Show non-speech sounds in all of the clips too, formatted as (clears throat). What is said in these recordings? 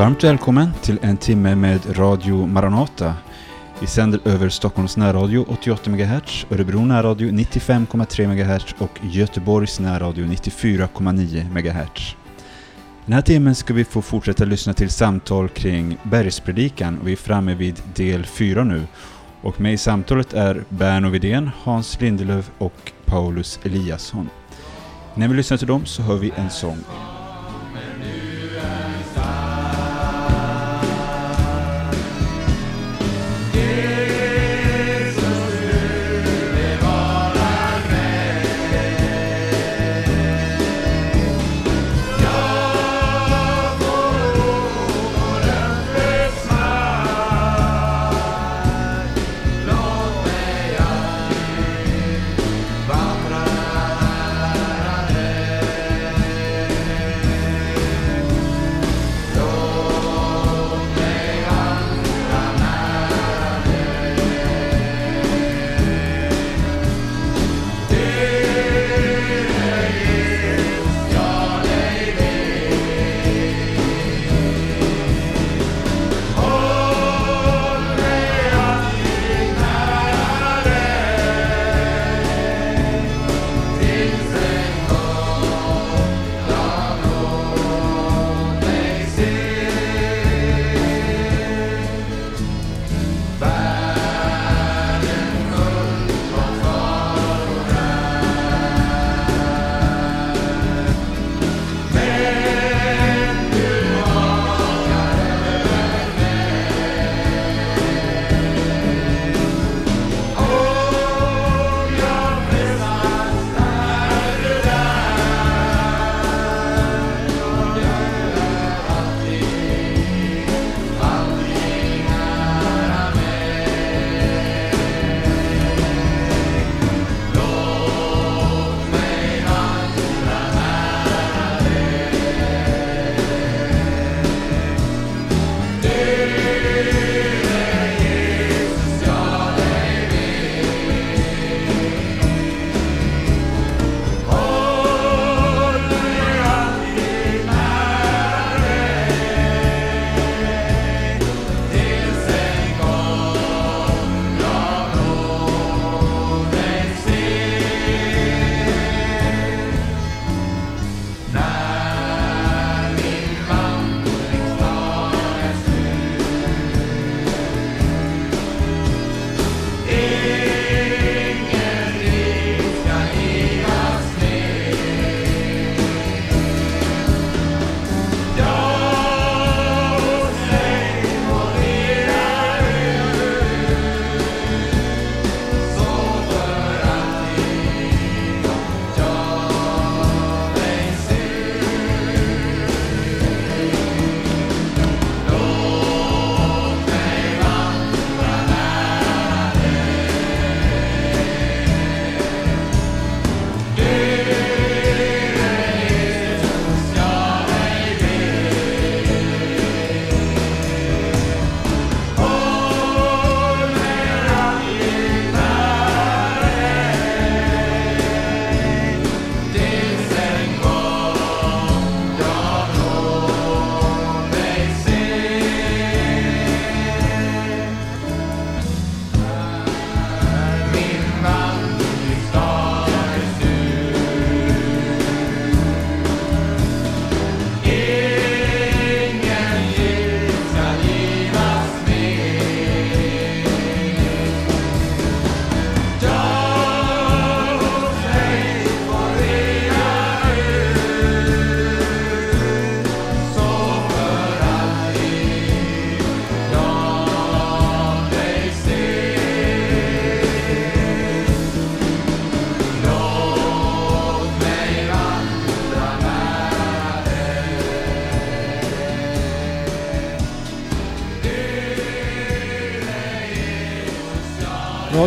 Varmt välkommen till en timme med Radio Maranata. Vi sänder över Stockholms närradio 88 MHz, Örebro närradio 95,3 MHz och Göteborgs närradio 94,9 MHz. Den här timmen ska vi få fortsätta lyssna till samtal kring bergspredikan och vi är framme vid del 4 nu. Och med i samtalet är Berno Widén, Hans Lindelöf och Paulus Eliasson. När vi lyssnar till dem så hör vi en sång.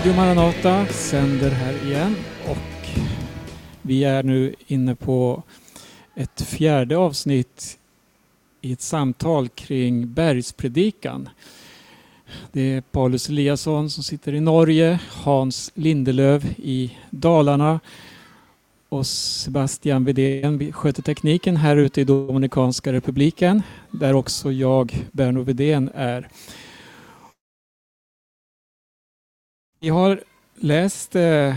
Radio Maranata sänder här igen och vi är nu inne på ett fjärde avsnitt i ett samtal kring bergspredikan. Det är Paulus Eliasson som sitter i Norge, Hans Lindelöv i Dalarna och Sebastian Vidén sköter tekniken här ute i Dominikanska republiken där också jag, Berno Vidén, är. Vi har läst eh, eh,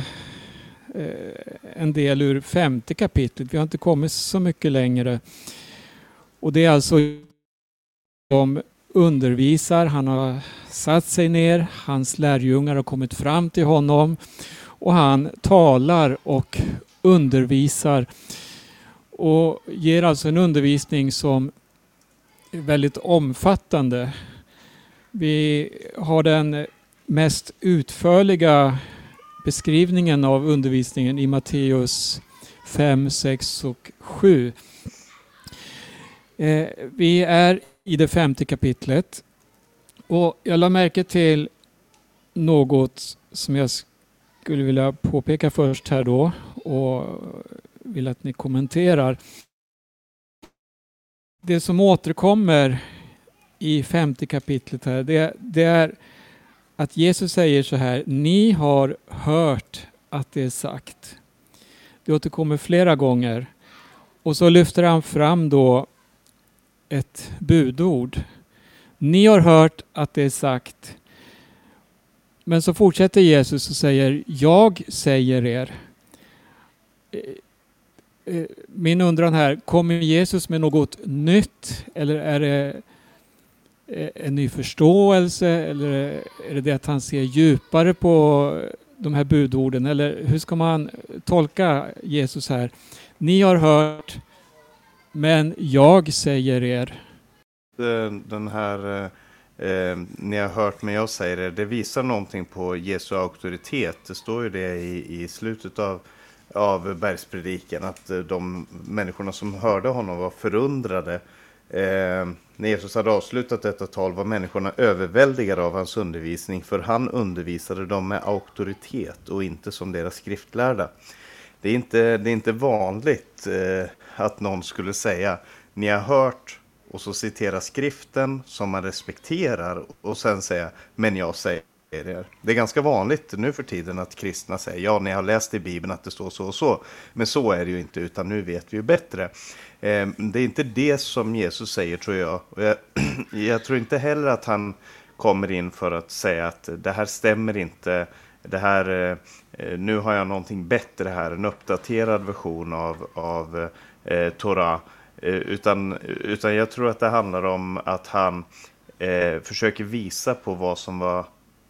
en del ur femte kapitlet. Vi har inte kommit så mycket längre. Och det är alltså de undervisar. Han har satt sig ner. Hans lärjungar har kommit fram till honom och han talar och undervisar och ger alltså en undervisning som är väldigt omfattande. Vi har den mest utförliga beskrivningen av undervisningen i Matteus 5, 6 och 7. Eh, vi är i det femte kapitlet och jag la märke till något som jag skulle vilja påpeka först här då och vill att ni kommenterar. Det som återkommer i femte kapitlet här, det, det är att Jesus säger så här, ni har hört att det är sagt. Det återkommer flera gånger. Och så lyfter han fram då ett budord. Ni har hört att det är sagt. Men så fortsätter Jesus och säger, jag säger er. Eh, eh, min undran här, kommer Jesus med något nytt eller är det Eh, en ny förståelse eller eh, är det det att han ser djupare på eh, de här budorden? Eller hur ska man tolka Jesus här? Ni har hört, men jag säger er. Den här eh, ni har hört men jag säger det, det visar någonting på Jesu auktoritet. Det står ju det i, i slutet av, av bergspredikan att de människorna som hörde honom var förundrade Eh, när Jesus hade avslutat detta tal var människorna överväldigade av hans undervisning, för han undervisade dem med auktoritet och inte som deras skriftlärda. Det är inte, det är inte vanligt eh, att någon skulle säga, ni har hört, och så citera skriften som man respekterar och sen säga, men jag säger det. Det är ganska vanligt nu för tiden att kristna säger ja, ni har läst i Bibeln att det står så och så. Men så är det ju inte, utan nu vet vi ju bättre. Ehm, det är inte det som Jesus säger tror jag. jag. (clears throat) Jag tror inte heller att han kommer in för att säga att det här stämmer inte. Det här, eh, eh, nu har jag någonting bättre här, en uppdaterad version av, av eh, Torah. Eh, utan, utan jag tror att det handlar om att han eh, försöker visa på vad som var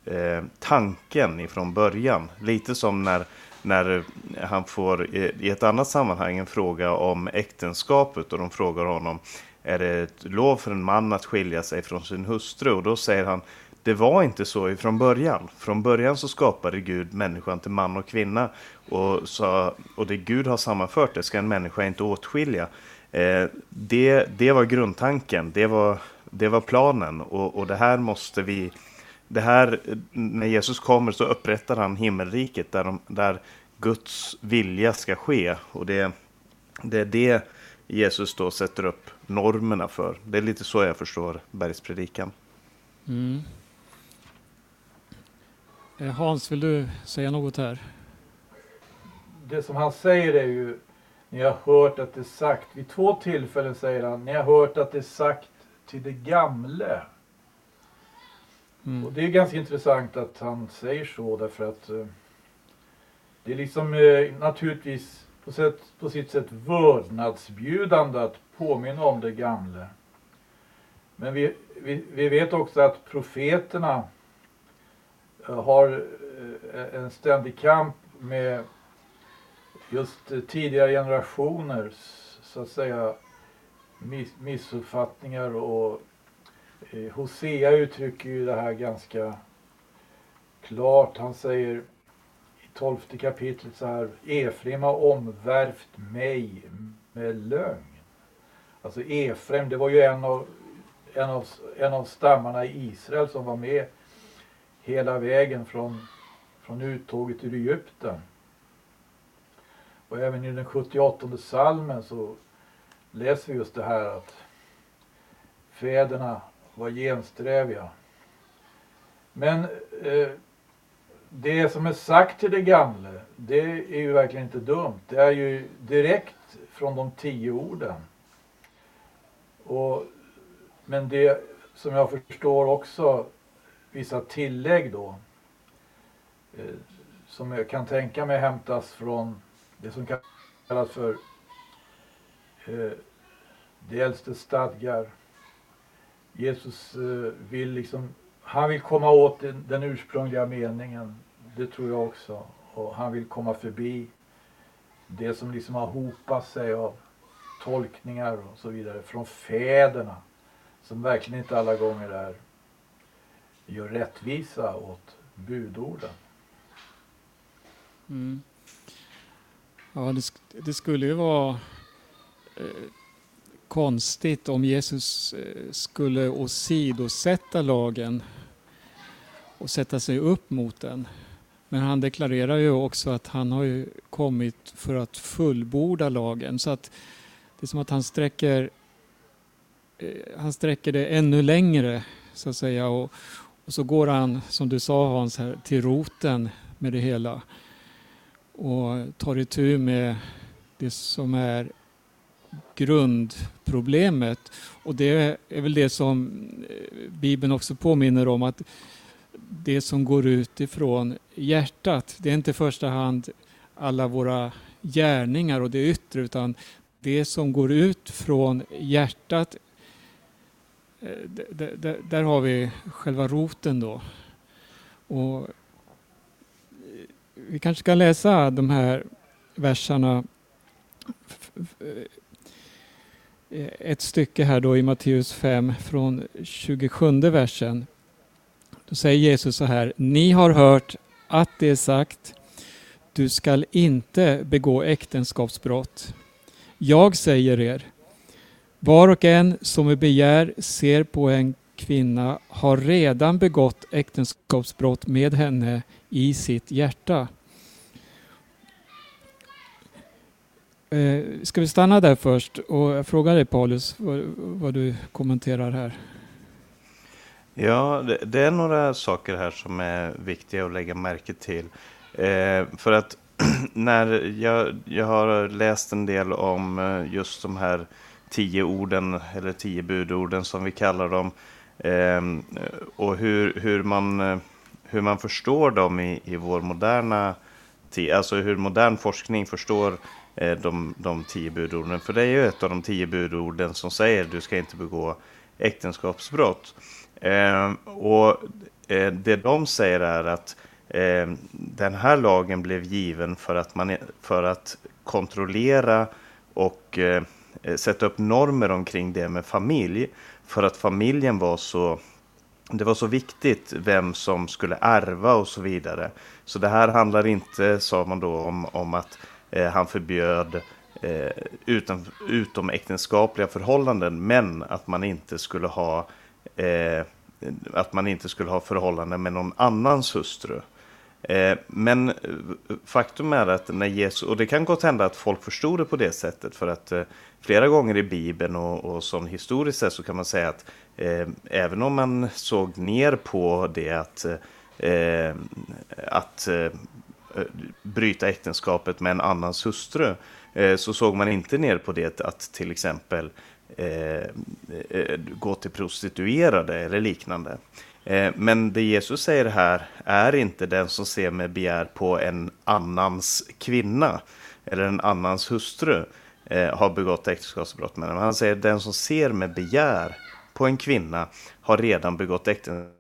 eh, tanken ifrån början. Lite som när när han får i ett annat sammanhang en fråga om äktenskapet och de frågar honom är det ett lov för en man att skilja sig från sin hustru? Och då säger han det var inte så ifrån början. Från början så skapade Gud människan till man och kvinna och, sa, och det Gud har sammanfört det ska en människa inte åtskilja. Eh, det, det var grundtanken, det var, det var planen och, och det här måste vi det här, när Jesus kommer så upprättar han himmelriket där, de, där Guds vilja ska ske. Och det, det är det Jesus då sätter upp normerna för. Det är lite så jag förstår bergspredikan. Mm. Eh, Hans, vill du säga något här? Det som han säger är ju, ni har hört att det är sagt, vid två tillfällen säger han, ni har hört att det är sagt till det gamle. Mm. Och det är ganska intressant att han säger så därför att eh, det är liksom eh, naturligtvis på, sätt, på sitt sätt vördnadsbjudande att påminna om det gamla. Men vi, vi, vi vet också att profeterna eh, har eh, en ständig kamp med just eh, tidigare generationers så att säga miss, missuppfattningar och Eh, Hosea uttrycker ju det här ganska klart. Han säger i tolfte kapitlet så här. Efraim har omvärvt mig med lögn. Alltså Efraim, det var ju en av, en, av, en av stammarna i Israel som var med hela vägen från, från uttåget ur Egypten. Och även i den 78 salmen så läser vi just det här att fäderna var gensträviga. Men eh, det som är sagt till det gamle det är ju verkligen inte dumt. Det är ju direkt från de tio orden. Och, men det som jag förstår också vissa tillägg då. Eh, som jag kan tänka mig hämtas från det som kallas för eh, de äldste stadgar. Jesus eh, vill liksom, han vill komma åt den, ursprungliga meningen. Det tror jag också. Och han vill komma förbi det som liksom har hopat sig av tolkningar och så vidare från fäderna. Som verkligen inte alla gånger är, gör rättvisa åt budorden. Mm. Ja, det, det, skulle ju vara eh, konstigt om Jesus eh, skulle åsidosätta lagen och sätta sig upp mot den. Men han deklarerar ju också att han har ju kommit för att fullborda lagen. Så att det är som att han sträcker, eh, han sträcker det ännu längre så att säga. Och, och så går han, som du sa Hans, här, till roten med det hela och tar itu med det som är grundproblemet. Och det är väl det som eh, Bibeln också påminner om att det som går ut ifrån hjärtat, det är inte i första hand alla våra gärningar och det yttre utan det som går ut från hjärtat, eh, där har vi själva roten då. Och eh, vi kanske ska läsa de här verserna Eh, ett stycke här då i Matteus 5 från 27 versen. Då säger Jesus så här, ni har hört att det är sagt, du skall inte begå äktenskapsbrott. Jag säger er, var och en som med begär ser på en kvinna har redan begått äktenskapsbrott med henne i sitt hjärta. Eh, ska vi stanna där först och fråga dig Paulus vad, vad du kommenterar här? Ja, det, det, är några saker här som är viktiga att lägga märke till. Eh, för att (clears throat) när jag, jag har läst en del om eh, just de här tio orden, eller tio budorden som vi kallar dem, eh, och hur, hur, man, eh, hur man förstår dem i, i vår moderna tid, alltså hur modern forskning förstår Eh, de, de tio budorden. För det är ju ett av de tio budorden som säger du ska inte begå äktenskapsbrott. Eh, och eh, det de säger är att eh, den här lagen blev given för att, man, för att kontrollera och eh, sätta upp normer omkring det med familj. För att familjen var så det var så viktigt vem som skulle ärva och så vidare. Så det här handlar inte, sa man då, om, om att Eh, han förbjöd eh, utom, utom äktenskapliga förhållanden, men att man inte skulle ha eh, att man inte skulle ha förhållanden med någon annans hustru. Eh, men eh, faktum är att när Jesus, och det kan gott hända att folk förstod det på det sättet för att eh, flera gånger i Bibeln och, och som historiskt sett så kan man säga att eh, även om man såg ner på det att, eh, att eh, Eh, bryta äktenskapet med en annans hustru eh, så såg man inte ner på det att till exempel eh, gå till prostituerade eller liknande. Men det Jesus säger här är inte den som ser med begär på en annans kvinna eller en annans hustru har begått äktenskapsbrott med henne. Han säger den som ser med begär på en kvinna har redan begått äktenskap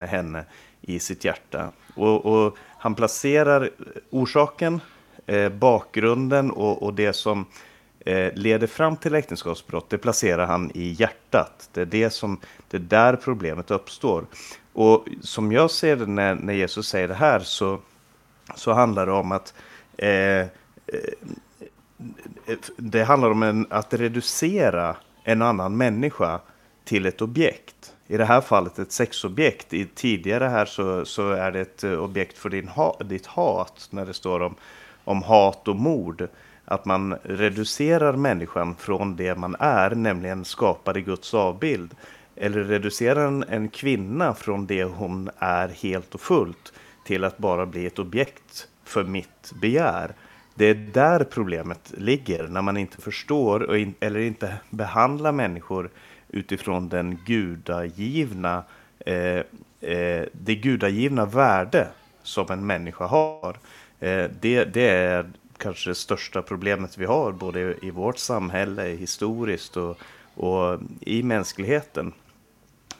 med henne i sitt hjärta. Och, och han placerar eh, orsaken, eh, bakgrunden och, och det som Eh, leder fram till äktenskapsbrott, det placerar han i hjärtat. Det är, det som, det är där problemet uppstår. Och som jag ser det när, när Jesus säger det här så, så handlar det om att eh, eh det handlar om en, att reducera en annan människa till ett objekt. I det här fallet ett sexobjekt. I tidigare här så, så är det ett eh, objekt för din ha, ditt hat när det står om, om hat och mord att man reducerar människan från det man är, nämligen skapad i Guds avbild. Eller reducerar en, en kvinna från det hon är helt och fullt, till att bara bli ett objekt för mitt begär. Det är där problemet ligger, när man inte förstår in, eller inte behandlar människor utifrån den gudagivna, eh, eh, det gudagivna värde som en människa har. Eh, det, det är kanske det största problemet vi har, både i vårt samhälle, historiskt och, och i mänskligheten.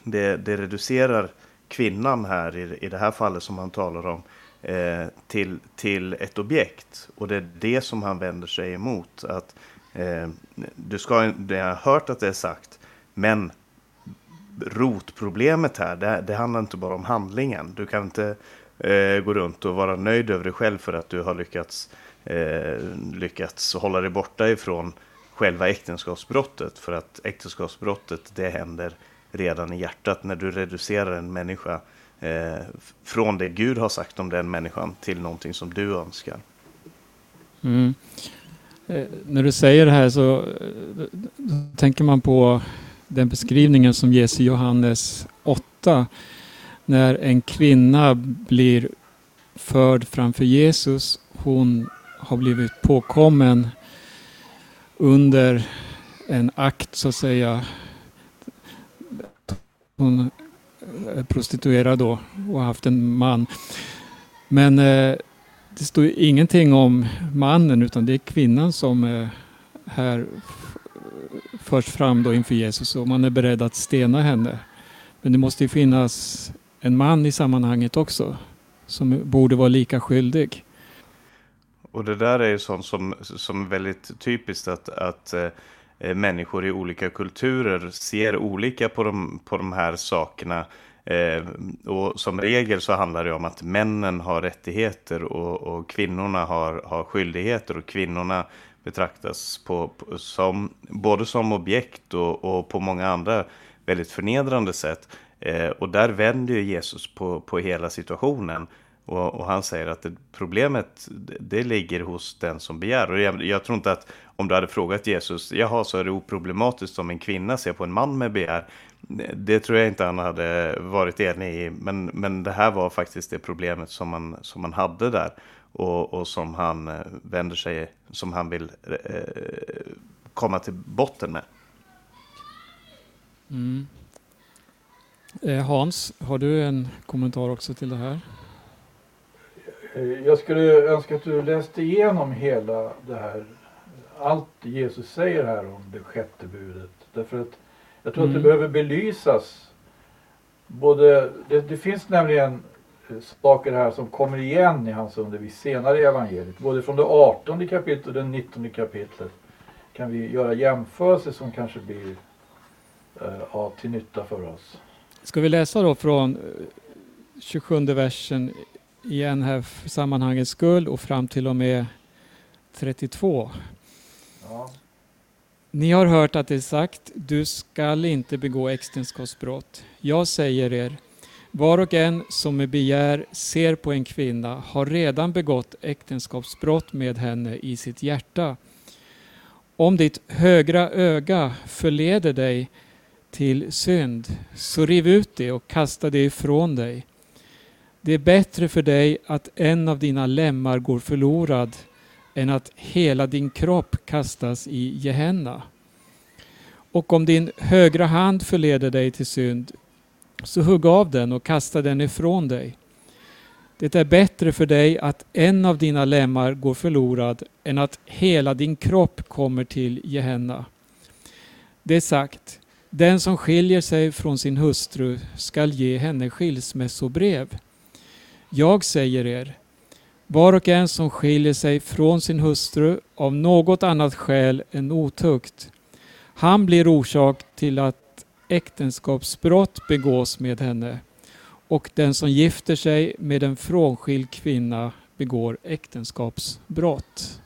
Det, det reducerar kvinnan här, i, i det här fallet som han talar om, eh, till, till ett objekt. Och det är det som han vänder sig emot. Att eh, du ska, det har hört att det är sagt, men rotproblemet här, det, det handlar inte bara om handlingen. Du kan inte eh, gå runt och vara nöjd över dig själv för att du har lyckats, eh, lyckats hålla dig borta ifrån själva äktenskapsbrottet. För att äktenskapsbrottet, det händer redan i hjärtat när du reducerar en människa eh, från det Gud har sagt om den människan till någonting som du önskar. Mm. Eh, när du säger det här så eh, tänker man på den beskrivningen som ges i Johannes 8. När en kvinna blir förd framför Jesus. Hon har blivit påkommen under en akt så att säga. Hon är prostituerad då och har haft en man. Men eh, det står ingenting om mannen utan det är kvinnan som eh, här förs fram då inför Jesus och man är beredd att stena henne. Men det måste ju finnas en man i sammanhanget också som borde vara lika skyldig. Och det där är ju sånt som, som är väldigt typiskt att, att eh, människor i olika kulturer ser olika på de, på de här sakerna. Eh, och som regel så handlar det om att männen har rättigheter och, och kvinnorna har, har skyldigheter och kvinnorna betraktas på, på, som, både som objekt och, och, på många andra väldigt förnedrande sätt. Eh, och där vänder ju Jesus på, på hela situationen. Och, och han säger att det, problemet det ligger hos den som begär. Och jag, jag, tror inte att om du hade frågat Jesus, jaha så är det oproblematiskt om en kvinna ser på en man med begär. Det tror jag inte han hade varit enig i. Men, men det här var faktiskt det problemet som man, som man hade där och, och som han eh, vänder sig, som han vill eh, komma till botten med. Mm. Eh, Hans, har du en kommentar också till det här? Jag skulle önska att du läste igenom hela det här, allt Jesus säger här om det sjätte budet. Därför att jag tror mm. att det mm. behöver belysas. Både, det, det finns nämligen saker här som kommer igen i hans undervisning senare i evangeliet. Både från det 18 kapitlet och det 19 kapitlet kan vi göra jämförelser som kanske blir uh, till nytta för oss. Ska vi läsa då från 27 eh, versen igen här för sammanhangets skull och fram till och med 32. Ja. Ni har hört att det är sagt, du skall inte begå äktenskapsbrott. Jag säger er, var och en som med begär ser på en kvinna har redan begått äktenskapsbrott med henne i sitt hjärta. Om ditt högra öga förleder dig till synd, så riv ut det och kasta det ifrån dig. Det är bättre för dig att en av dina lemmar går förlorad än att hela din kropp kastas i Gehenna. Och om din högra hand förleder dig till synd, så hugg av den och kasta den ifrån dig. Det är bättre för dig att en av dina lemmar går förlorad än att hela din kropp kommer till Gehenna. Det är sagt, den som skiljer sig från sin hustru skall ge henne skilsmässobrev. Jag säger er, var och en som skiljer sig från sin hustru av något annat skäl än otukt, han blir orsak till att äktenskapsbrott begås med henne och den som gifter sig med en frånskild kvinna begår äktenskapsbrott.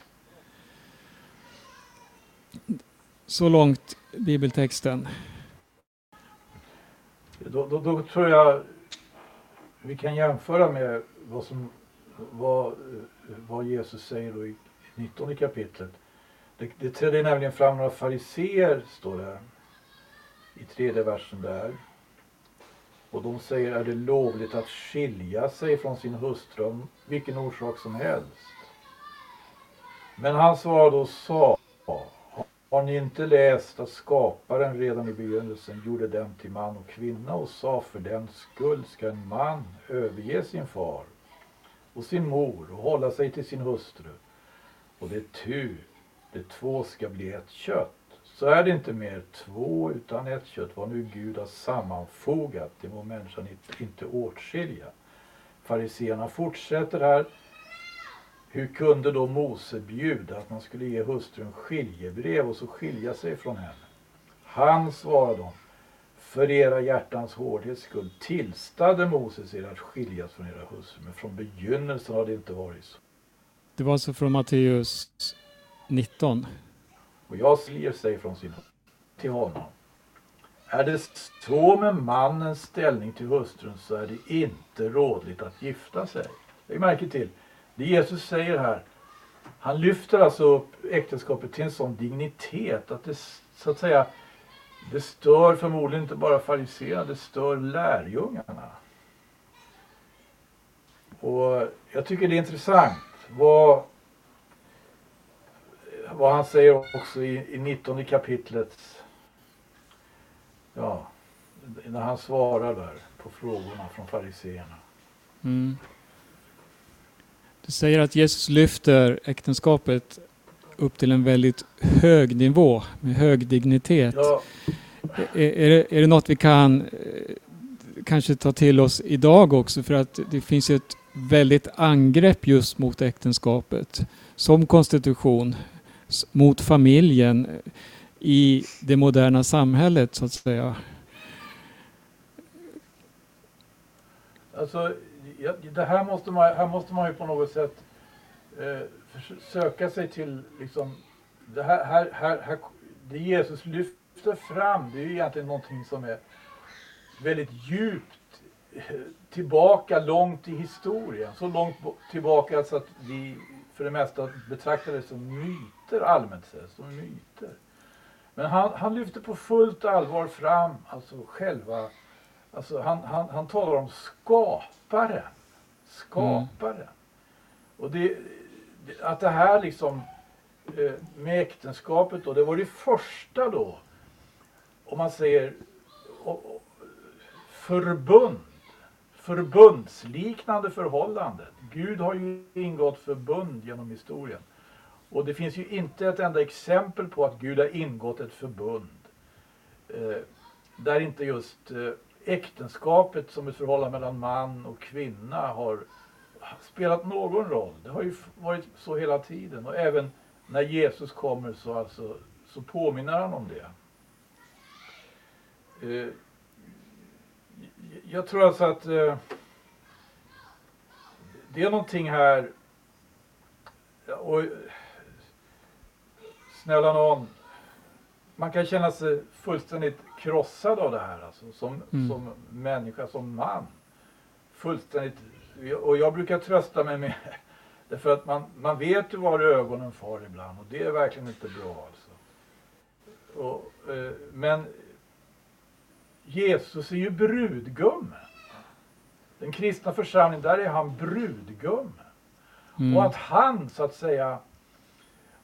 Så långt bibeltexten. Då, då, då, tror jag vi kan jämföra med vad, som, vad, vad Jesus säger då i 19 kapitlet. Det, det trädde nämligen fram några fariseer, står det här i tredje versen där. Och de säger, är det lovligt att skilja sig från sin hustru av vilken orsak som helst? Men han svarade och sa, har ni inte läst att skaparen redan i begynnelsen gjorde dem till man och kvinna och sa för den skull ska en man överge sin far och sin mor och hålla sig till sin hustru. Och det är tu, de två ska bli ett kött. Så är det inte mer två utan ett kött, vad nu Gud har sammanfogat, det må människan inte åtskilja. Fariseerna fortsätter här. Hur kunde då Mose bjuda att man skulle ge hustrun skiljebrev och så skilja sig från henne? Han svarade dem, för era hjärtans hårdhets skull tillstade Moses er att skiljas från era hustrur, men från begynnelsen har det inte varit så. Det var alltså från Matteus 19. Och jag slir sig från sin till honom. Är det så med mannens ställning till hustrun så är det inte rådligt att gifta sig. Lägg märke till, det Jesus säger här, han lyfter alltså upp äktenskapet till en sån dignitet att det så att säga det stör förmodligen inte bara fariséerna, det stör lärjungarna. Och jag tycker det är intressant vad, vad han säger också i, i 19 kapitlet. Ja, när han svarar där på frågorna från fariséerna. Mm. Du säger att Jesus lyfter äktenskapet upp till en väldigt hög nivå med hög dignitet. Ja. Är, är, det, är det något vi kan eh, kanske ta till oss idag också för att det finns ett väldigt angrepp just mot äktenskapet som konstitution mot familjen i det moderna samhället så att säga. Alltså, det här måste man, här måste man ju på något sätt eh, söka sig till liksom, det här, här, här, här, det Jesus lyfter fram det är ju egentligen någonting som är väldigt djupt eh, tillbaka långt i historien. Så långt tillbaka så att vi för det mesta betraktar det som myt myter allmänt sett, som myter. Men han, han lyfter på fullt allvar fram alltså själva, alltså han, han, han talar om skaparen. Skaparen. Mm. Och det, att det här liksom eh, med äktenskapet då, det var det första då, om man säger förbund, förbundsliknande förhållande. Gud har ju ingått förbund genom historien. Och det finns ju inte ett enda exempel på att Gud har ingått ett förbund eh, där inte just eh, äktenskapet som ett förhållande mellan man och kvinna har spelat någon roll. Det har ju varit så hela tiden och även när Jesus kommer så, alltså, så påminner han om det. Eh, jag tror alltså att eh, det är någonting här och snälla någon man kan känna sig fullständigt krossad av det här alltså, som, mm. som människa, som man. Fullständigt och jag brukar trösta mig med (laughs) Därför att man, man vet ju var ögonen far ibland och det är verkligen inte bra alltså. Och, eh, men Jesus är ju brudgummen. Den kristna församlingen, där är han brudgummen. Mm. Och att han så att säga,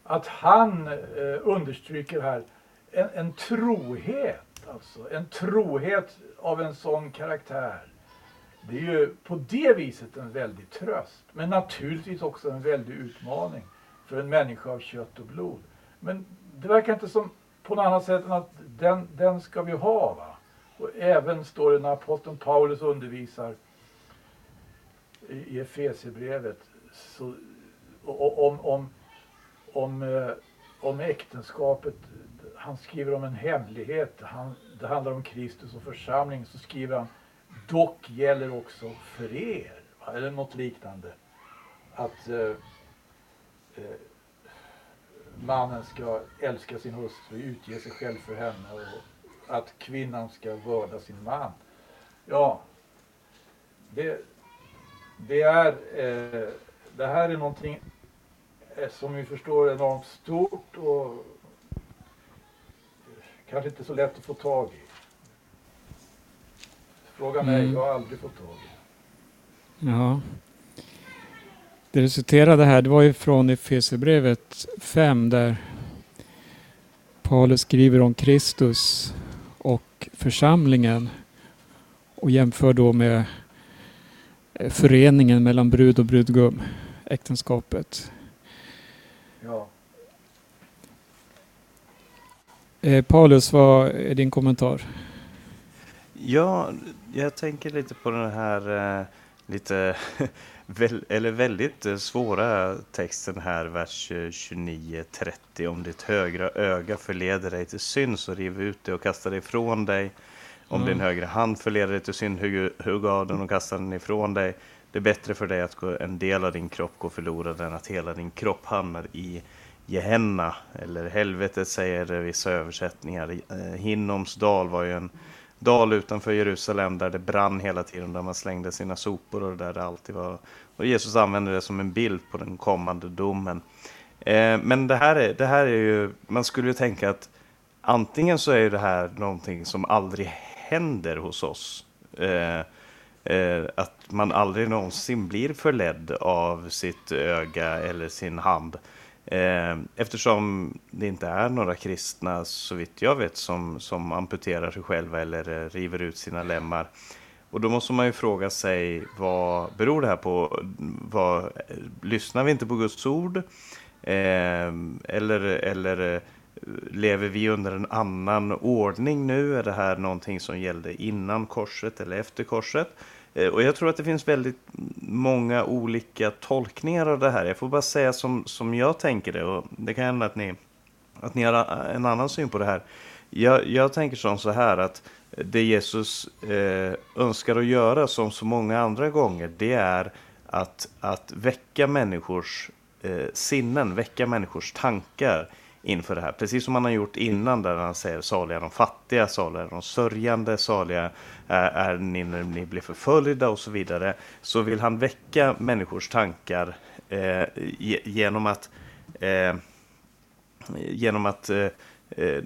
att han eh, understryker här en, en trohet, alltså en trohet av en sån karaktär det är ju på det viset en väldig tröst. Men naturligtvis också en väldig utmaning för en människa av kött och blod. Men det verkar inte som på något annat sätt än att den, den ska vi ha. Va? Och även står det när aposteln Paulus undervisar i Efesierbrevet om, om, om, eh, om äktenskapet. Han skriver om en hemlighet. Han, det handlar om Kristus och församling. Så skriver han dock gäller också för er, eller något liknande. Att eh, eh, mannen ska älska sin hustru, utge sig själv för henne och att kvinnan ska vörda sin man. Ja, det, det är eh, det här är någonting eh, som vi förstår enormt stort och kanske inte så lätt att få tag i Fråga mig, Mm. jag har aldrig fått tag i. Ja. Det du citerade här, det var ju från Efesierbrevet 5 där Paulus skriver om Kristus och församlingen och jämför då med eh, föreningen mellan brud och brudgum, äktenskapet. Ja. Eh, Paulus, vad är din kommentar? Ja, jag tänker lite på den här eh, lite, (laughs) väl, eller väldigt eh, svåra texten här, vers eh, 29-30. Om ditt högra öga förleder dig till synd så riv ut det och kasta det ifrån dig. Om Mm. din högra hand förleder dig till synd, hugg hugg av den och kasta den ifrån dig. Det är bättre för dig att gå, en del av din kropp går förlorad än att hela din kropp hamnar i Gehenna, eller helvetet säger vissa översättningar. Eh, Hinnoms dal var ju en dal utanför Jerusalem där det brann hela tiden, där man slängde sina sopor och där det alltid var. Och Jesus använder det som en bild på den kommande domen. Eh, men det här, är, det här är ju, man skulle ju tänka att antingen så är det här någonting som aldrig händer hos oss. Eh, Eh, att man aldrig någonsin blir förledd av sitt öga eller sin hand. Eh, eftersom det inte är några kristna, så vitt jag vet, som, som amputerar sig själva eller eh, river ut sina lemmar. Och då måste man ju fråga sig, vad beror det här på? Vad, lyssnar vi inte på Guds ord? Eh, eller, eller lever vi under en annan ordning nu? Är det här någonting som gällde innan korset eller efter korset? Eh, och jag tror att det finns väldigt många olika tolkningar av det här. Jag får bara säga som, som jag tänker det och det kan hända att ni, att ni har en annan syn på det här. Jag, jag tänker som så här att det Jesus eh, önskar att göra som så många andra gånger det är att, att väcka människors eh, sinnen, väcka människors tankar inför det här. Precis som han har gjort innan där han säger saliga de fattiga, saliga de sörjande, saliga är, ni när ni blir förföljda och så vidare. Så vill han väcka människors tankar eh, genom att eh, genom att eh, eh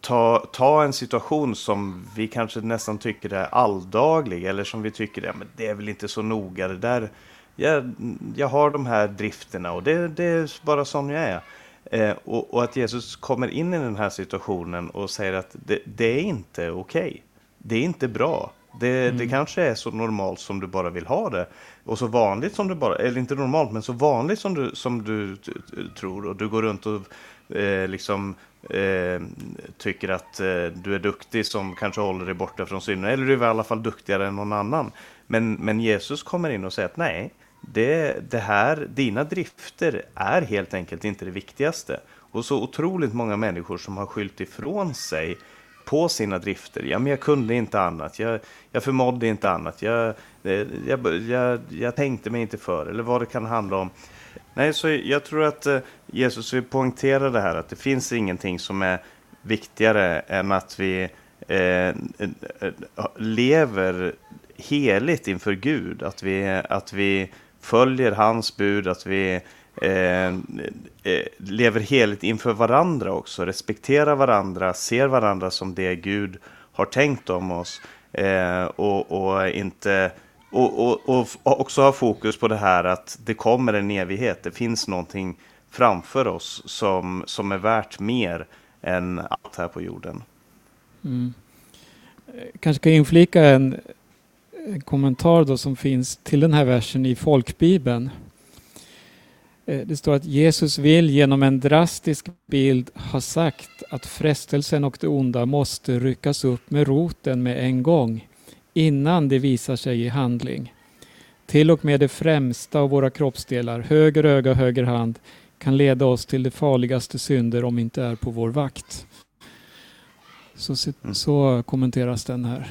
ta, ta en situation som vi kanske nästan tycker är alldaglig eller som vi tycker ja, men det är väl inte så noga det där. Jag, jag har de här drifterna och det, det är bara sån jag är. Eh, och, och att Jesus kommer in i den här situationen och säger att det, det är inte okej. Det är inte bra. Det, det kanske är så normalt som du bara vill ha det. Och så vanligt som du bara, eller inte normalt, men så vanligt som du, som du tror. Och du går runt och eh, liksom eh, tycker att eh, du är duktig som kanske håller dig borta från synden. Eller du är i alla fall duktigare än någon annan. Men, men Jesus kommer in och säger att nej, det, det här, dina drifter är helt enkelt inte det viktigaste. Och så otroligt många människor som har skyllt ifrån sig på sina drifter. Ja, men jag kunde inte annat. Jag, jag förmådde inte annat. Jag, eh, jag, jag, jag tänkte mig inte för, eller vad det kan handla om. Nej, så jag tror att eh, Jesus vill poängtera det här, att det finns ingenting som är viktigare än att vi eh, eh lever heligt inför Gud. Att vi, att vi följer hans bud, att vi eh, eh, lever heligt inför varandra också, respekterar varandra, ser varandra som det Gud har tänkt om oss eh, och, och inte och, och, och också ha fokus på det här att det kommer en evighet. Det finns någonting framför oss som, som är värt mer än allt här på jorden. Mm. Eh, kanske kan jag inflika en, en kommentar då som finns till den här versen i folkbibeln. Eh, Det står att Jesus vill genom en drastisk bild ha sagt att frestelsen och det onda måste ryckas upp med roten med en gång innan det visar sig i handling. Till och med det främsta av våra kroppsdelar, höger öga och höger hand, kan leda oss till de farligaste synder om inte är på vår vakt. Så, Mm. så kommenteras den här.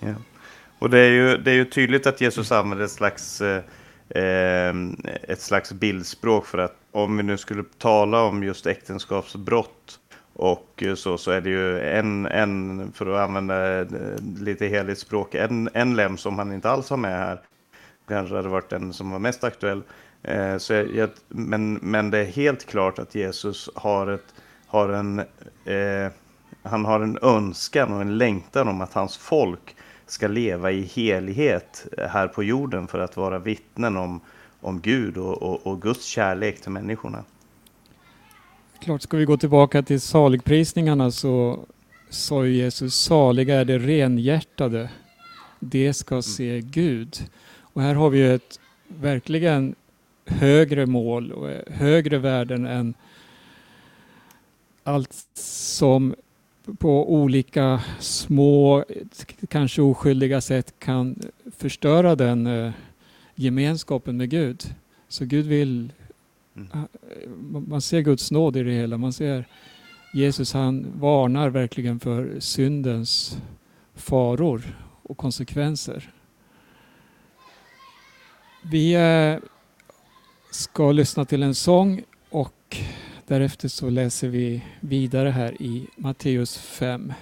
Ja. Och det är, ju, det är ju tydligt att Jesus använder ett slags, eh, eh, ett slags bildspråk för att om vi nu skulle tala om just äktenskapsbrott och så, så är det ju en, en för att använda eh, lite heligt språk, en, en lem som han inte alls har med här. Kanske hade varit den som var mest aktuell. Eh, så jag, jag, men, men det är helt klart att Jesus har, ett, har en, eh, han har en önskan och en längtan om att hans folk ska leva i helighet här på jorden för att vara vittnen om, om Gud och, och, och Guds kärlek till människorna. Klart, ska vi gå tillbaka till saligprisningarna så sa ju Jesus saliga är de renhjärtade. De ska mm. se Gud. Och här har vi ju ett verkligen högre mål och högre värden än allt som på olika små, kanske oskyldiga sätt kan förstöra den eh, gemenskapen med Gud. Så Gud vill, mm. Man ser Guds nåd i det hela. Man ser Jesus han varnar verkligen för syndens faror och konsekvenser. Vi eh, ska lyssna till en sång och därefter så läser vi vidare här i Matteus 5.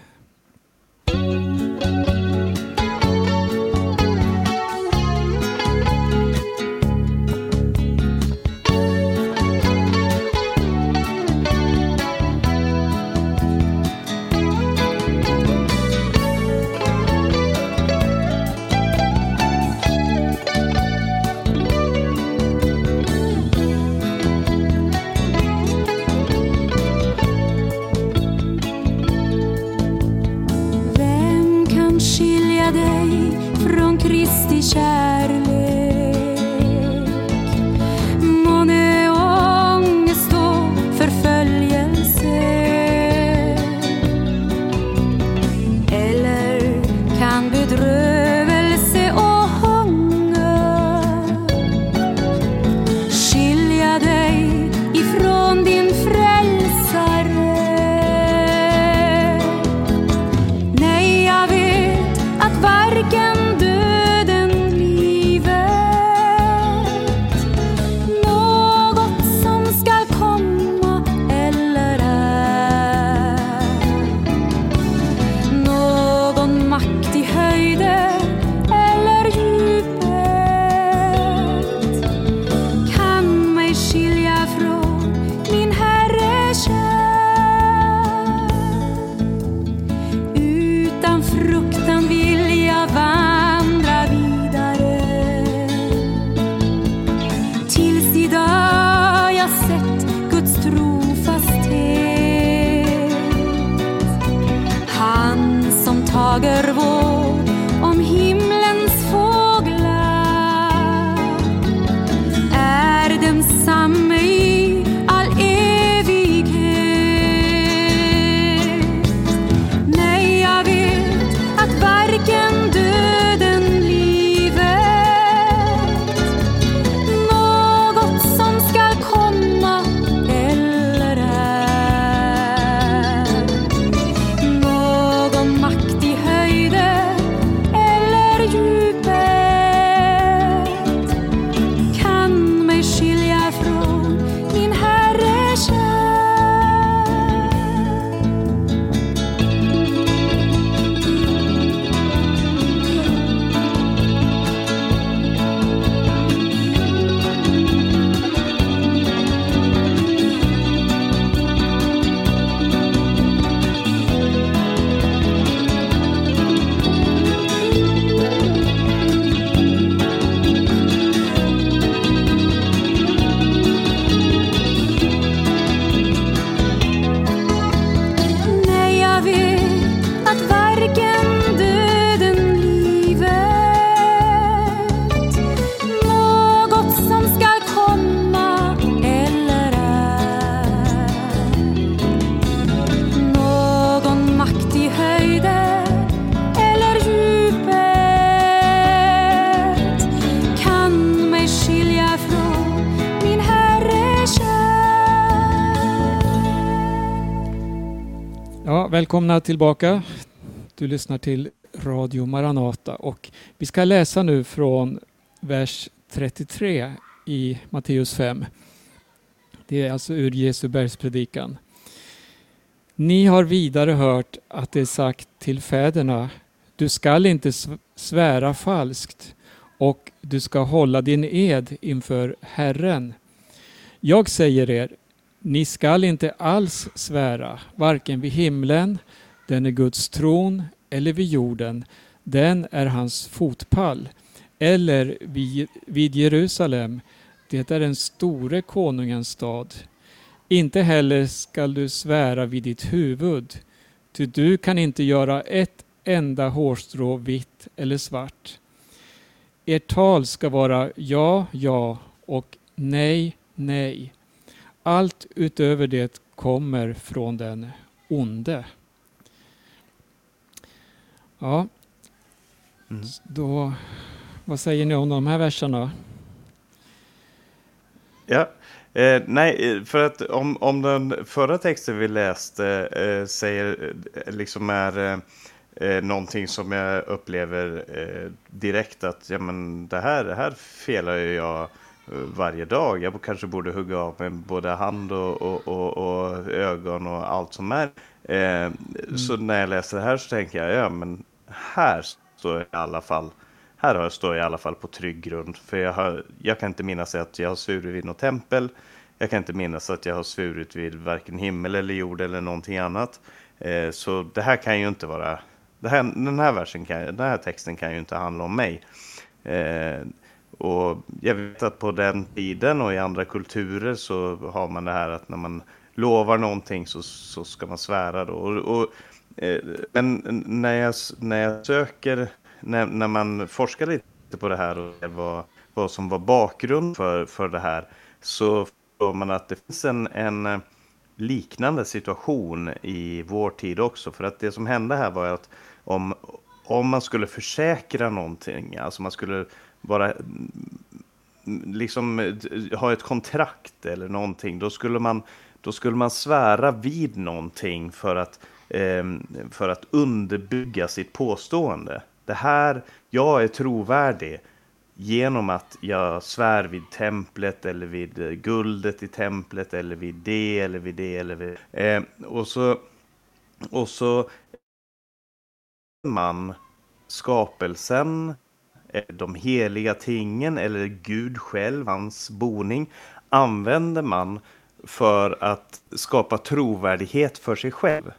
Välkomna tillbaka. Du lyssnar till Radio Maranata och vi ska läsa nu från vers 33 i Matteus 5. Det är alltså ur Jesu bergspredikan. Ni har vidare hört att det är sagt till fäderna, du skall inte svära falskt och du ska hålla din ed inför Herren. Jag säger er, ni skall inte alls svära, varken vid himlen, den är Guds tron, eller vid jorden, den är hans fotpall. Eller vid, Jerusalem, det är den store konungens stad. Inte heller skall du svära vid ditt huvud, ty du kan inte göra ett enda hårstrå vitt eller svart. Ert tal ska vara ja, ja och nej, nej. Allt utöver det kommer från den onde. Ja, Mm. då, vad säger ni om de här verserna? Ja, eh, nej, eh, för att om, om den förra texten vi läste eh, säger, eh, liksom är eh, eh, någonting som jag upplever eh, direkt att ja, men det, här, det här felar jag varje dag. Jag kanske borde hugga av med både hand och, och, och, och ögon och allt som är. Eh, Så när jag läser det här så tänker jag, ja men här står jag i alla fall här har jag- står jag i alla fall på trygg grund. För jag, har, jag kan inte minnas att jag har svurit vid något tempel. Jag kan inte minnas att jag har svurit vid varken himmel eller jord eller någonting annat. Eh, så det här kan ju inte vara... Det här, den, här versen kan, den här texten kan ju inte handla om mig. Eh, och jag vet att på den tiden och i andra kulturer så har man det här att när man lovar någonting så, så ska man svära då. Och, och, Eh, men när jag, när jag söker, när, när man forskar lite på det här och vad, vad som var bakgrund för, för det här så förstår man att det finns en, en eh, liknande situation i vår tid också. För att det som hände här var att om, om man skulle försäkra någonting, alltså man skulle bara mm, liksom eh, ha ett kontrakt eller någonting, då skulle man, då skulle man svära vid någonting för att, Ehm, för att underbygga sitt påstående. Det här, jag är trovärdig genom att jag svär vid templet eller vid eh, guldet i templet eller vid det eller vid det eller vid... Eh, och så... Och så... Man skapelsen, de heliga tingen eller Gud själv, hans boning, använder man för att skapa trovärdighet för sig själv.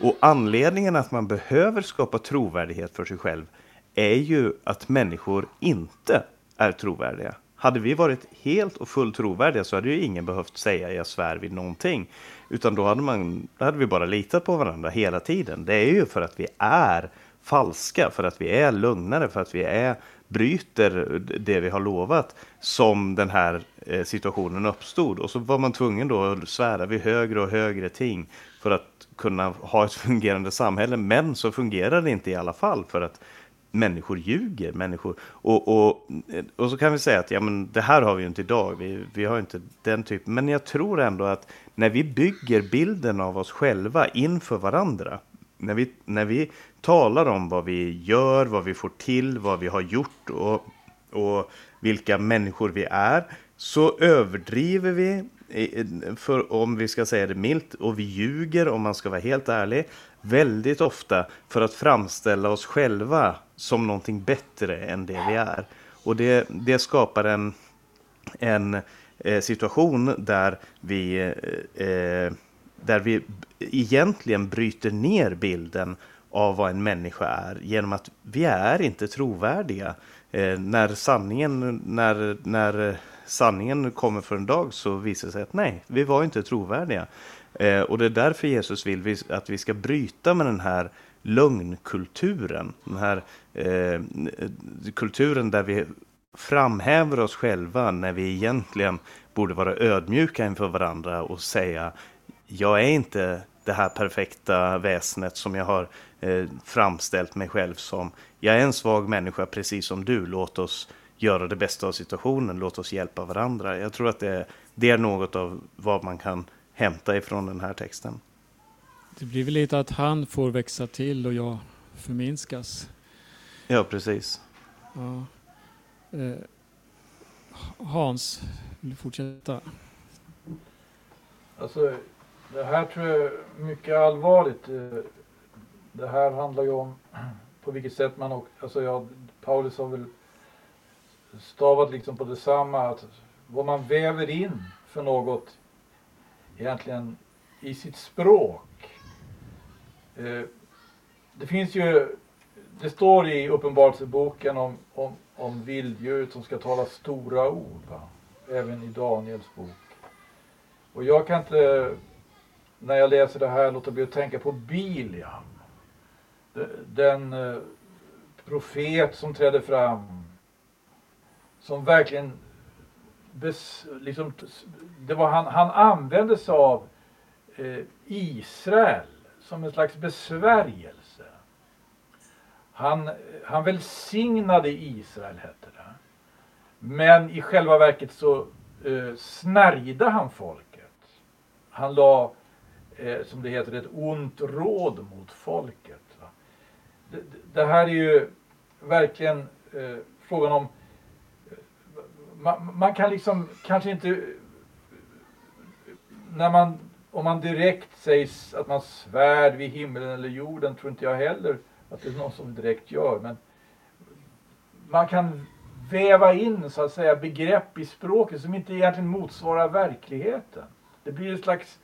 Och anledningen att man behöver skapa trovärdighet för sig själv är ju att människor inte är trovärdiga. Hade vi varit helt och fullt trovärdiga så hade ju ingen behövt säga jag svär vid någonting. Utan då hade, man, då hade vi bara litat på varandra hela tiden. Det är ju för att vi är falska, för att vi är lugnare, för att vi är bryter det vi har lovat som den här eh, situationen uppstod. Och så var man tvungen då att svära vid högre och högre ting för att kunna ha ett (laughs) fungerande samhälle. Men så fungerar det inte i alla fall för att människor ljuger. Människor, och, och, och så kan vi säga att ja, men det här har vi ju inte idag. Vi, vi har inte den typen. Men jag tror ändå att när vi bygger bilden av oss själva inför varandra. När vi, när vi talar om vad vi gör, vad vi får till, vad vi har gjort och, och vilka människor vi är. Så överdriver vi, för, om vi ska säga det milt, och vi ljuger om man ska vara helt ärlig väldigt ofta för att framställa oss själva som någonting bättre än det vi är. Och det, det skapar en, en eh, situation där vi, eh, eh där vi egentligen bryter ner bilden av vad en människa är genom att vi är inte trovärdiga. Eh, när, sanningen, när, när sanningen kommer för en dag så visar det sig att nej, vi var inte trovärdiga. Eh, och det är därför Jesus vill vi, att vi ska bryta med den här lögnkulturen. Den här eh, kulturen där vi framhäver oss själva när vi egentligen borde vara ödmjuka inför varandra och säga jag är inte det här perfekta väsnet som jag har eh, framställt mig själv som. Jag är en svag människa precis som du. Låt oss göra det bästa av situationen. Låt oss hjälpa varandra. Jag tror att det, det är något av vad man kan hämta ifrån den här texten. Det blir väl lite att han får växa till och jag förminskas. Ja, precis. Ja. Eh, Hans, vill du fortsätta? Alltså, det här tror jag är mycket allvarligt. Eh, Det här handlar ju om på vilket sätt man och, alltså ja, Paulus har väl stavat liksom på detsamma att vad man väver in för något egentligen i sitt språk Eh, det finns ju, det står i Uppenbarelseboken om, om, om vilddjuret som ska tala stora ord. Va? Även i Daniels bok. Och jag kan inte, när jag läser det här, låta bli att tänka på Biliam. Den eh, profet som trädde fram. Som verkligen bes, liksom, det var han, han använde sig av eh, Israel som en slags besvärjelse. Han, han välsignade Israel, hette det. Men i själva verket så eh, snärjde han folket. Han la, eh, som det heter, ett ont råd mot folket. Det, det, här är ju verkligen eh, frågan om man, man, kan liksom kanske inte när man om man direkt sägs att man svärd vid himlen eller jorden tror inte jag heller att det är någon som direkt gör. Men man kan väva in så att säga begrepp i språket som inte egentligen motsvarar verkligheten. Det blir ett slags,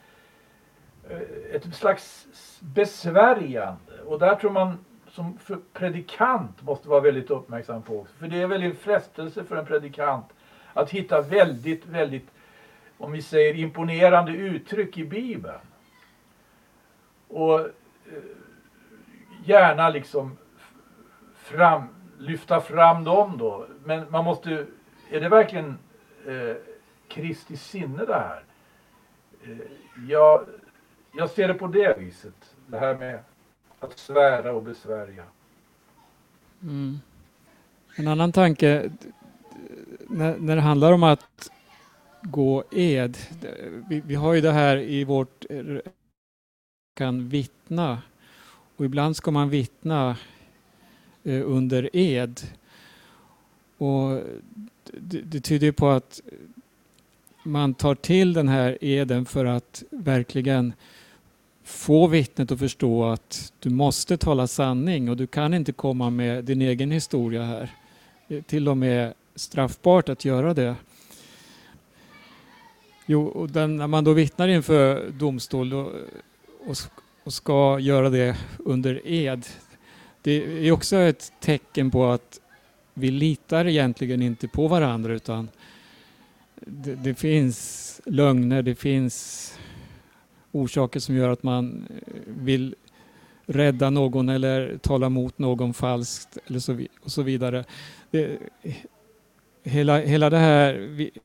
eh, ett slags besvärjande och där tror man som predikant måste vara väldigt uppmärksam på. För det är väl en frestelse för en predikant att hitta väldigt, väldigt, om vi säger imponerande uttryck i Bibeln. Och eh, gärna liksom fram, lyfta fram dem då. Men man måste, är det verkligen eh, Kristi sinne det här? Eh, jag, jag ser det på det viset. Det här med att svära och besvärja. Mm. En annan tanke när, när det handlar om att gå ed. Vi, vi, har ju det här i vårt eh, kan vittna och ibland ska man vittna eh, under ed. Och det, det tyder på att man tar till den här eden för att verkligen få vittnet att förstå att du måste tala sanning och du kan inte komma med din egen historia här. Eh, till och med straffbart att göra det. Jo, och den, när man då vittnar inför domstol då, och, och ska göra det under ed, det är också ett tecken på att vi litar egentligen inte på varandra utan det, det, finns lögner, det finns orsaker som gör att man eh, vill rädda någon eller tala mot någon falskt eller så, och så vidare. Det, hela, hela det här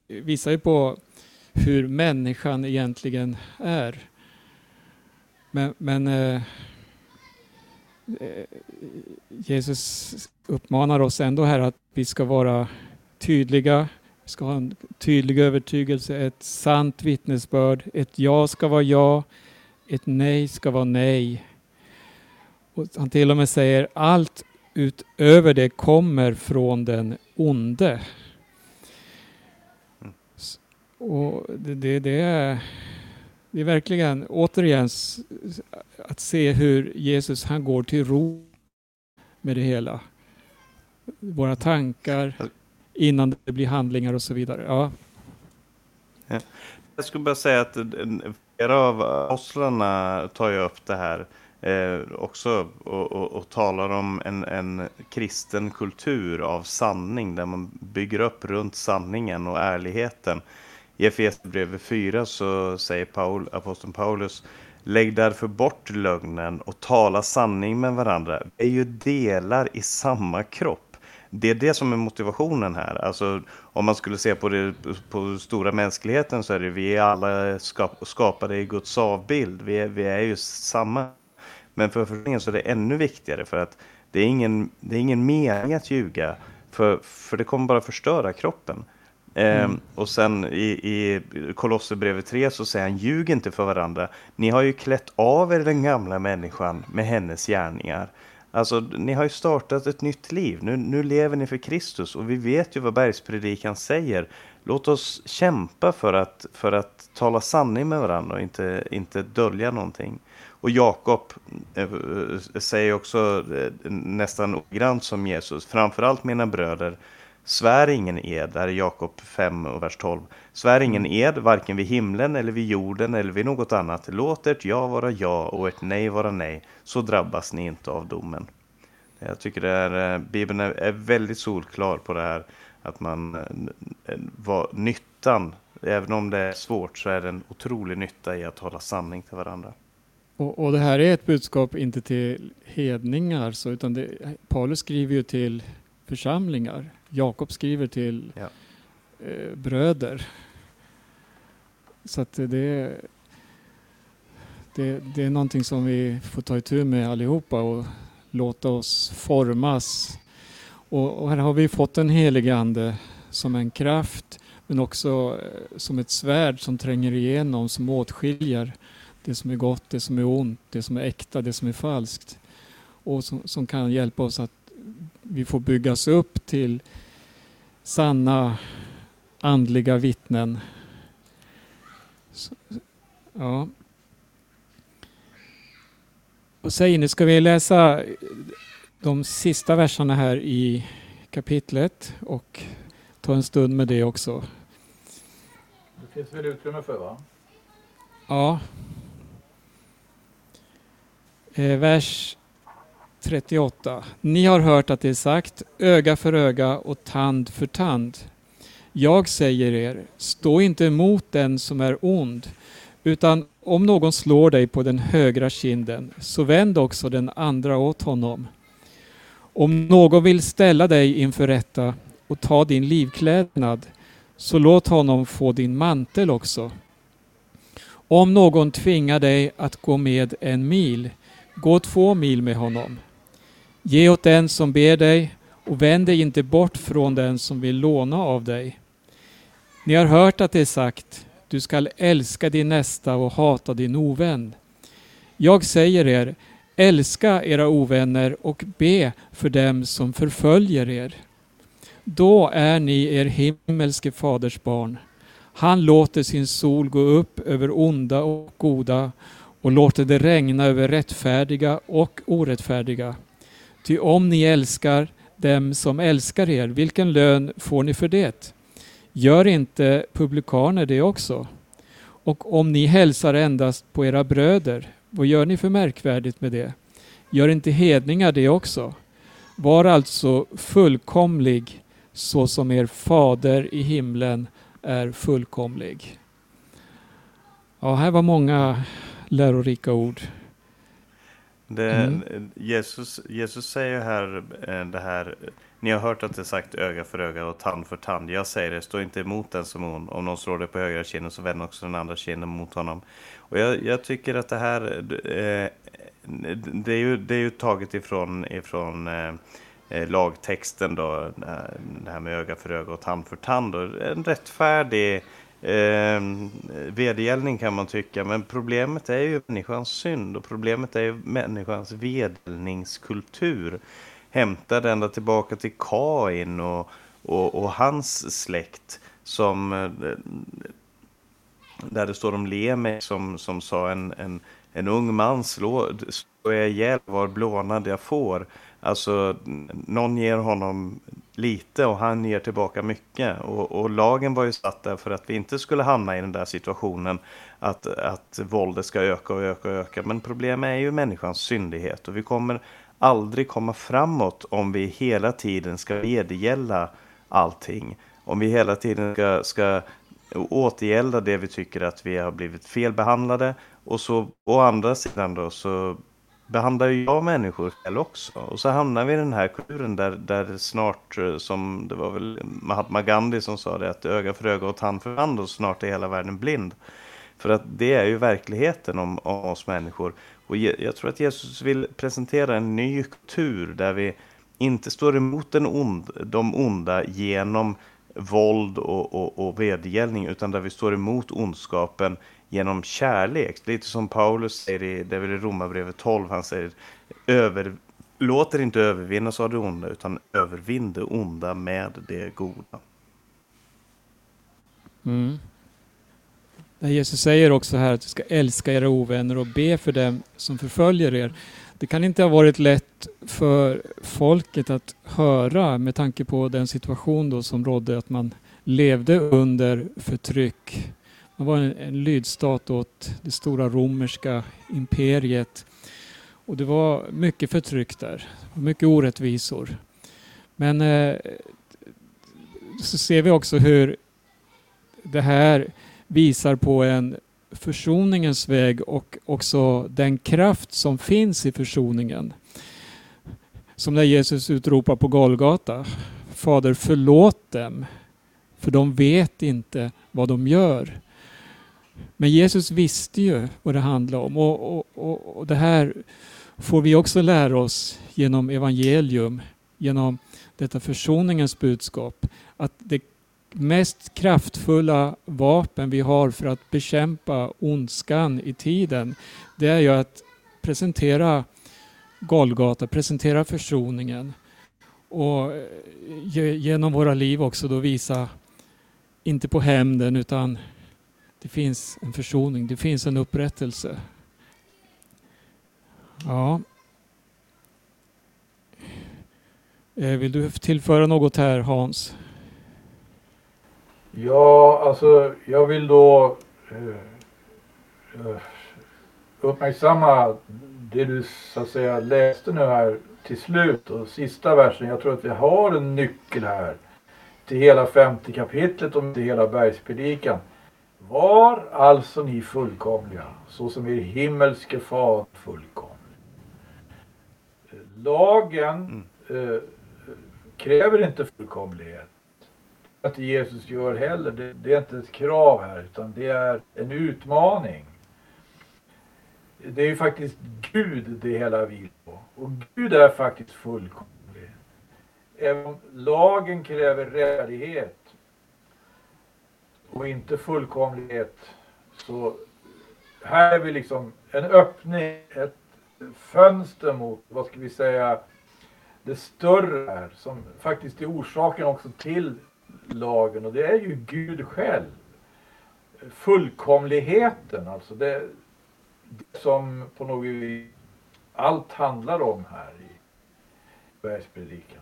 visar ju på hur människan egentligen är. Men, men eh, Jesus uppmanar oss ändå här att vi ska vara tydliga, vi ska ha en tydlig övertygelse, ett sant vittnesbörd. Ett ja ska vara ja, ett nej ska vara nej. Och han till och med säger allt utöver det kommer från den onde. Och det, det, det, är, det är verkligen återigen att se hur Jesus han går till ro med det hela. Våra tankar innan det blir handlingar och så vidare. Ja. Jag skulle bara säga att flera av apostlarna tar ju upp det här eh, också och, och, och, talar om en, en kristen kultur av sanning där man bygger upp runt sanningen och ärligheten. I Efesierbrevet 4 så säger Paul, aposteln Paulus Lägg därför bort lögnen och tala sanning med varandra. Vi är ju delar i samma kropp. Det är det som är motivationen här. Alltså, om man skulle se på det på stora mänskligheten så är det vi är alla skap, skapade i Guds avbild. Vi är, vi är ju samma. Men för församlingen så är det ännu viktigare för att det är ingen, det är ingen mening att ljuga. För, för det kommer bara förstöra kroppen. Mm. Ehm, och sen i, i Kolosserbrevet 3 så säger han ljug inte för varandra. Ni har ju klätt av er den gamla människan med hennes gärningar. Alltså, ni har ju startat ett nytt liv. Nu, nu lever ni för Kristus och vi vet ju vad bergspredikan säger. Låt oss kämpa för att, för att tala sanning med varandra och inte, inte dölja någonting. Och Jakob äh, säger också äh, nästan ordagrant som Jesus. Framförallt mina bröder Svär ingen ed, det här är Jakob 5 och vers 12. Svär ingen Mm. ed, varken vid himlen eller vid jorden eller vid något annat. Låt ert ja vara ja och ert nej vara nej, så drabbas ni inte av domen. Jag tycker det är, eh, Bibeln är, är väldigt solklar på det här att man, eh, vad, nyttan, även om det är svårt så är det en otrolig nytta i att hålla sanning till varandra. Och, och det här är ett budskap inte till hedningar, så, utan det, Paulus skriver ju till församlingar. Jakob skriver till Ja. eh, bröder. Så att det, det, det är någonting som vi får ta itu med allihopa och låta oss formas. Och, och här har vi fått en helig ande som en kraft, men också eh, som ett svärd som tränger igenom, som åtskiljer det som är gott, det som är ont, det som är äkta, det som är falskt. Och som, som kan hjälpa oss att vi får byggas upp till sanna andliga vittnen. Så, ja. Och säger ni, ska vi läsa de sista verserna här i kapitlet och ta en stund med det också. Det finns väl utrymme för va? Ja. Eh, vers 38. Ni har hört att det är sagt öga för öga och tand för tand. Jag säger er, stå inte emot den som är ond, utan om någon slår dig på den högra kinden, så vänd också den andra åt honom. Om någon vill ställa dig inför rätta och ta din livklädnad, så låt honom få din mantel också. Om någon tvingar dig att gå med en mil, gå två mil med honom. Ge åt den som ber dig och vänd dig inte bort från den som vill låna av dig. Ni har hört att det är sagt, du skall älska din nästa och hata din ovän. Jag säger er, älska era ovänner och be för dem som förföljer er. Då är ni er himmelske faders barn. Han låter sin sol gå upp över onda och goda och låter det regna över rättfärdiga och orättfärdiga. Ty om ni älskar dem som älskar er, vilken lön får ni för det? Gör inte publikaner det också? Och om ni hälsar endast på era bröder, vad gör ni för märkvärdigt med det? Gör inte hedningar det också? Var alltså fullkomlig så som er fader i himlen är fullkomlig. Ja, här var många lärorika ord. Det, Mm. Jesus, Jesus säger här eh, det här, ni har hört att det är sagt öga för öga och tand för tand. Jag säger det, stå inte emot den som ond. Om någon slår dig på högra kinden så vänd också den andra kinden mot honom. Och jag, jag tycker att det här, eh, det är ju, det är ju taget ifrån, ifrån eh, eh, lagtexten då, det här med öga för öga och tand för tand. Och en rättfärdig eh, vedergällning kan man tycka, men problemet är ju människans synd och problemet är ju människans vedergällningskultur. Hämtad ända tillbaka till Kain och, och, och hans släkt som eh, där det står om Lemek som, som sa en, en, en ung man slår, slår jag ihjäl var blånad jag får. Alltså, någon ger honom lite och han ger tillbaka mycket. Och, och, lagen var ju satt där för att vi inte skulle hamna i den där situationen att, att våldet ska öka och öka och öka. Men problemet är ju människans syndighet och vi kommer aldrig komma framåt om vi hela tiden ska vedergälla allting. Om vi hela tiden ska, ska återgälda det vi tycker att vi har blivit felbehandlade och så å andra sidan då så behandlar ju jag människor fel också. Och så hamnar vi i den här kuren där, där snart, eh, som det var väl Mahatma Gandhi som sa det, att öga för öga och tand för tand och snart är hela världen blind. För att det är ju verkligheten om, om oss människor. Och jag tror att Jesus vill presentera en ny kultur där vi inte står emot den ond, de onda genom våld och, och, och vedergällning utan där vi står emot ondskapen genom kärlek. Lite som Paulus säger i, det är väl i Romarbrevet 12, han säger över, låter inte övervinnas av det onda utan övervinn det onda med det goda. Mm. Jesus säger också här att du ska älska era ovänner och be för dem som förföljer er. Det kan inte ha varit lätt för folket att höra med tanke på den situation då som rådde att man levde under förtryck. Han var en, en lydstat åt det stora romerska imperiet. Och det var mycket förtryck där, mycket orättvisor. Men eh, så ser vi också hur det här visar på en försoningens väg och också den kraft som finns i försoningen. Som när Jesus utropar på Golgata. Fader förlåt dem, för de vet inte vad de gör. Men Jesus visste ju vad det handlade om och, och, och, och det här får vi också lära oss genom evangelium, genom detta försoningens budskap. Att det mest kraftfulla vapen vi har för att bekämpa ondskan i tiden, det är ju att presentera Golgata, presentera försoningen och eh, genom våra liv också då visa, inte på hämnden utan det finns en försoning, det finns en upprättelse. Ja. Eh, vill du tillföra något här Hans? Ja, alltså jag vill då eh, eh, uppmärksamma det du så att säga läste nu här till slut och sista versen. Jag tror att vi har en nyckel här till hela femte kapitlet och till hela bergspredikan. Var alltså ni fullkomliga så som er himmelske far fullkomlig. Lagen mm. eh, kräver inte fullkomlighet inte Jesus gör heller. Det, det, är inte ett krav här utan det är en utmaning. Det är ju faktiskt Gud det hela vilar på. Och Gud är faktiskt fullkomlig. Även om lagen kräver rättfärdighet och inte fullkomlighet så här är vi liksom en öppning, ett fönster mot, vad ska vi säga, det större här som faktiskt är orsaken också till lagen och det är ju Gud själv. Fullkomligheten, alltså det, det som på något vis allt handlar om här i bergspredikan.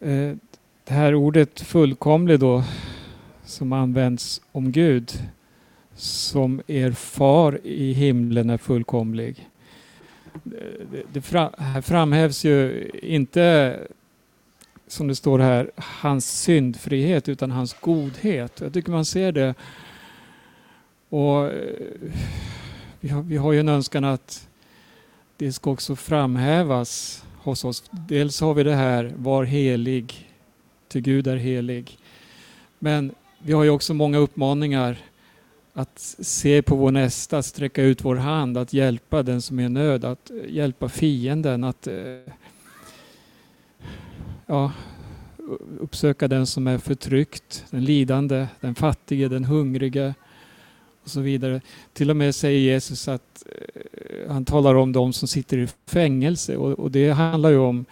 Eh, det här ordet fullkomlig då som används om Gud som er far i himlen är fullkomlig. Det, framhävs ju inte som det står här, hans syndfrihet utan hans godhet. Jag tycker man ser det. Och eh, vi har, vi har ju en önskan att det ska också framhävas hos oss. Dels har vi det här, var helig, till Gud är helig. Men vi har ju också många uppmaningar att se på vår nästa, sträcka ut vår hand, att hjälpa den som är i nöd, att hjälpa fienden, att eh, ja, uppsöka den som är förtryckt, den lidande, den fattige, den hungrige och så vidare. Till och med säger Jesus att eh, han talar om de som sitter i fängelse och, och det handlar ju om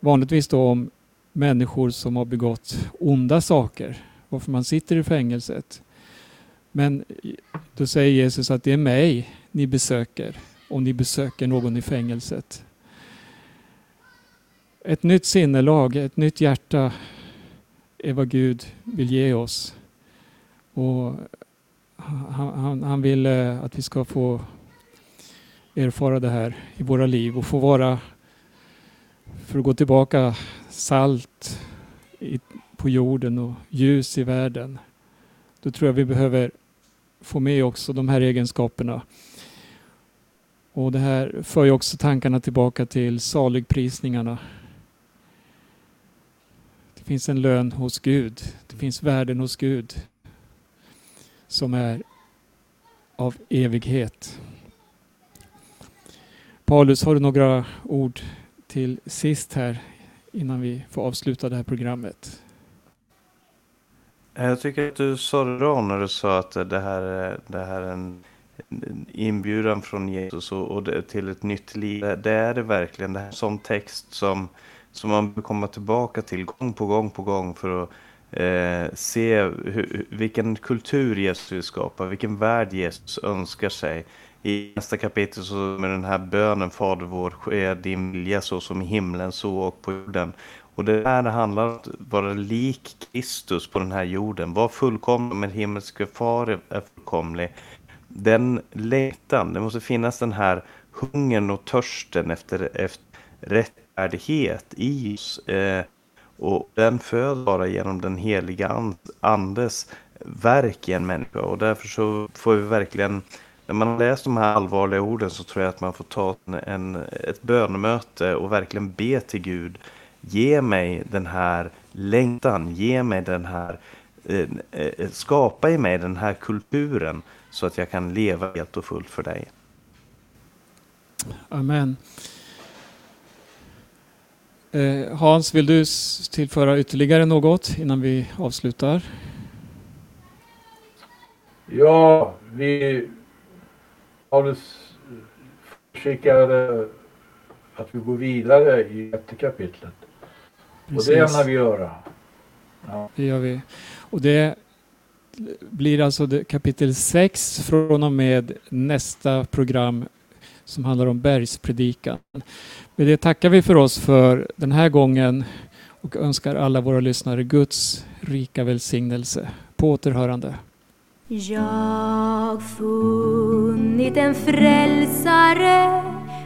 vanligtvis då om människor som har begått onda saker, varför man sitter i fängelset. Men då säger Jesus att det är mig ni besöker om ni besöker någon i fängelset ett nytt sinnelag, ett nytt hjärta är vad Gud vill ge oss. Och han, han, han vill eh, att vi ska få erfara det här i våra liv och få vara, för att gå tillbaka, salt i, på jorden och ljus i världen. Då tror jag vi behöver få med också de här egenskaperna. Och det här för ju också tankarna tillbaka till saligprisningarna det finns en lön hos Gud. Det finns värden hos Gud som är av evighet. Paulus, har du några ord till sist här innan vi får avsluta det här programmet? Jag tycker att du sa det bra när du sa att det här, är, det här är en inbjudan från Jesus och, och till ett nytt liv. Det är det verkligen. Det här som text som som man vill komma tillbaka till gång på gång på gång för att eh, se hur, vilken kultur Jesus vill skapa, vilken värld Jesus önskar sig. I nästa kapitel så med den här bönen Fader vår, ske din vilja så som i himlen så och på jorden. Och det här handlar om att vara lik Kristus på den här jorden. Var fullkomlig, men himmelske far är fullkomlig. Den längtan, det måste finnas den här hungern och törsten efter, efter rättfärdighet i oss. Eh, och den föds bara genom den heliga andes verk i en människa. Och därför så får vi verkligen, när man läser de här allvarliga orden så tror jag att man får ta en, ett bönemöte och verkligen be till Gud. Ge mig den här längtan, ge mig den här, eh, eh, skapa i mig den här kulturen så att jag kan leva helt och fullt för dig. Amen. Eh, Hans, vill du tillföra ytterligare något innan vi avslutar? Ja, vi Paulus skickade att vi går vidare i sjätte kapitlet. Precis. Och det ämnar vi göra. Ja. Det gör vi. Och det blir alltså kapitel 6 från och med nästa program som handlar om bergspredikan. Med det tackar vi för oss för den här gången och önskar alla våra lyssnare Guds rika välsignelse. På återhörande. Jag funnit en frälsare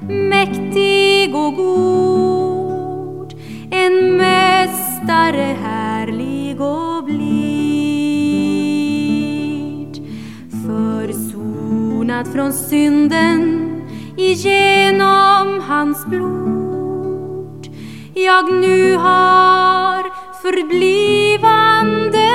mäktig och god. En mästare härlig och blid. Försonad från synden igenom hans blod. Jag nu har förblivande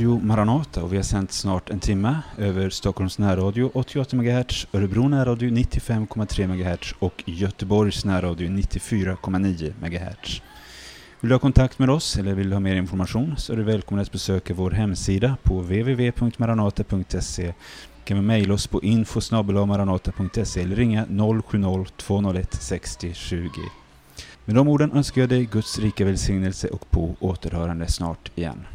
Radio Maranata och vi har sänt snart en timme över Stockholms närradio 88 MHz, Örebro närradio 95,3 MHz och Göteborgs närradio 94,9 MHz. Vill du ha kontakt med oss eller vill du ha mer information så är du välkommen att besöka vår hemsida på www.maranata.se. Du kan mejla oss på info.maranata.se eller ringa 070-201 60 20. Med de orden önskar jag dig Guds rika välsignelse och på återhörande snart igen.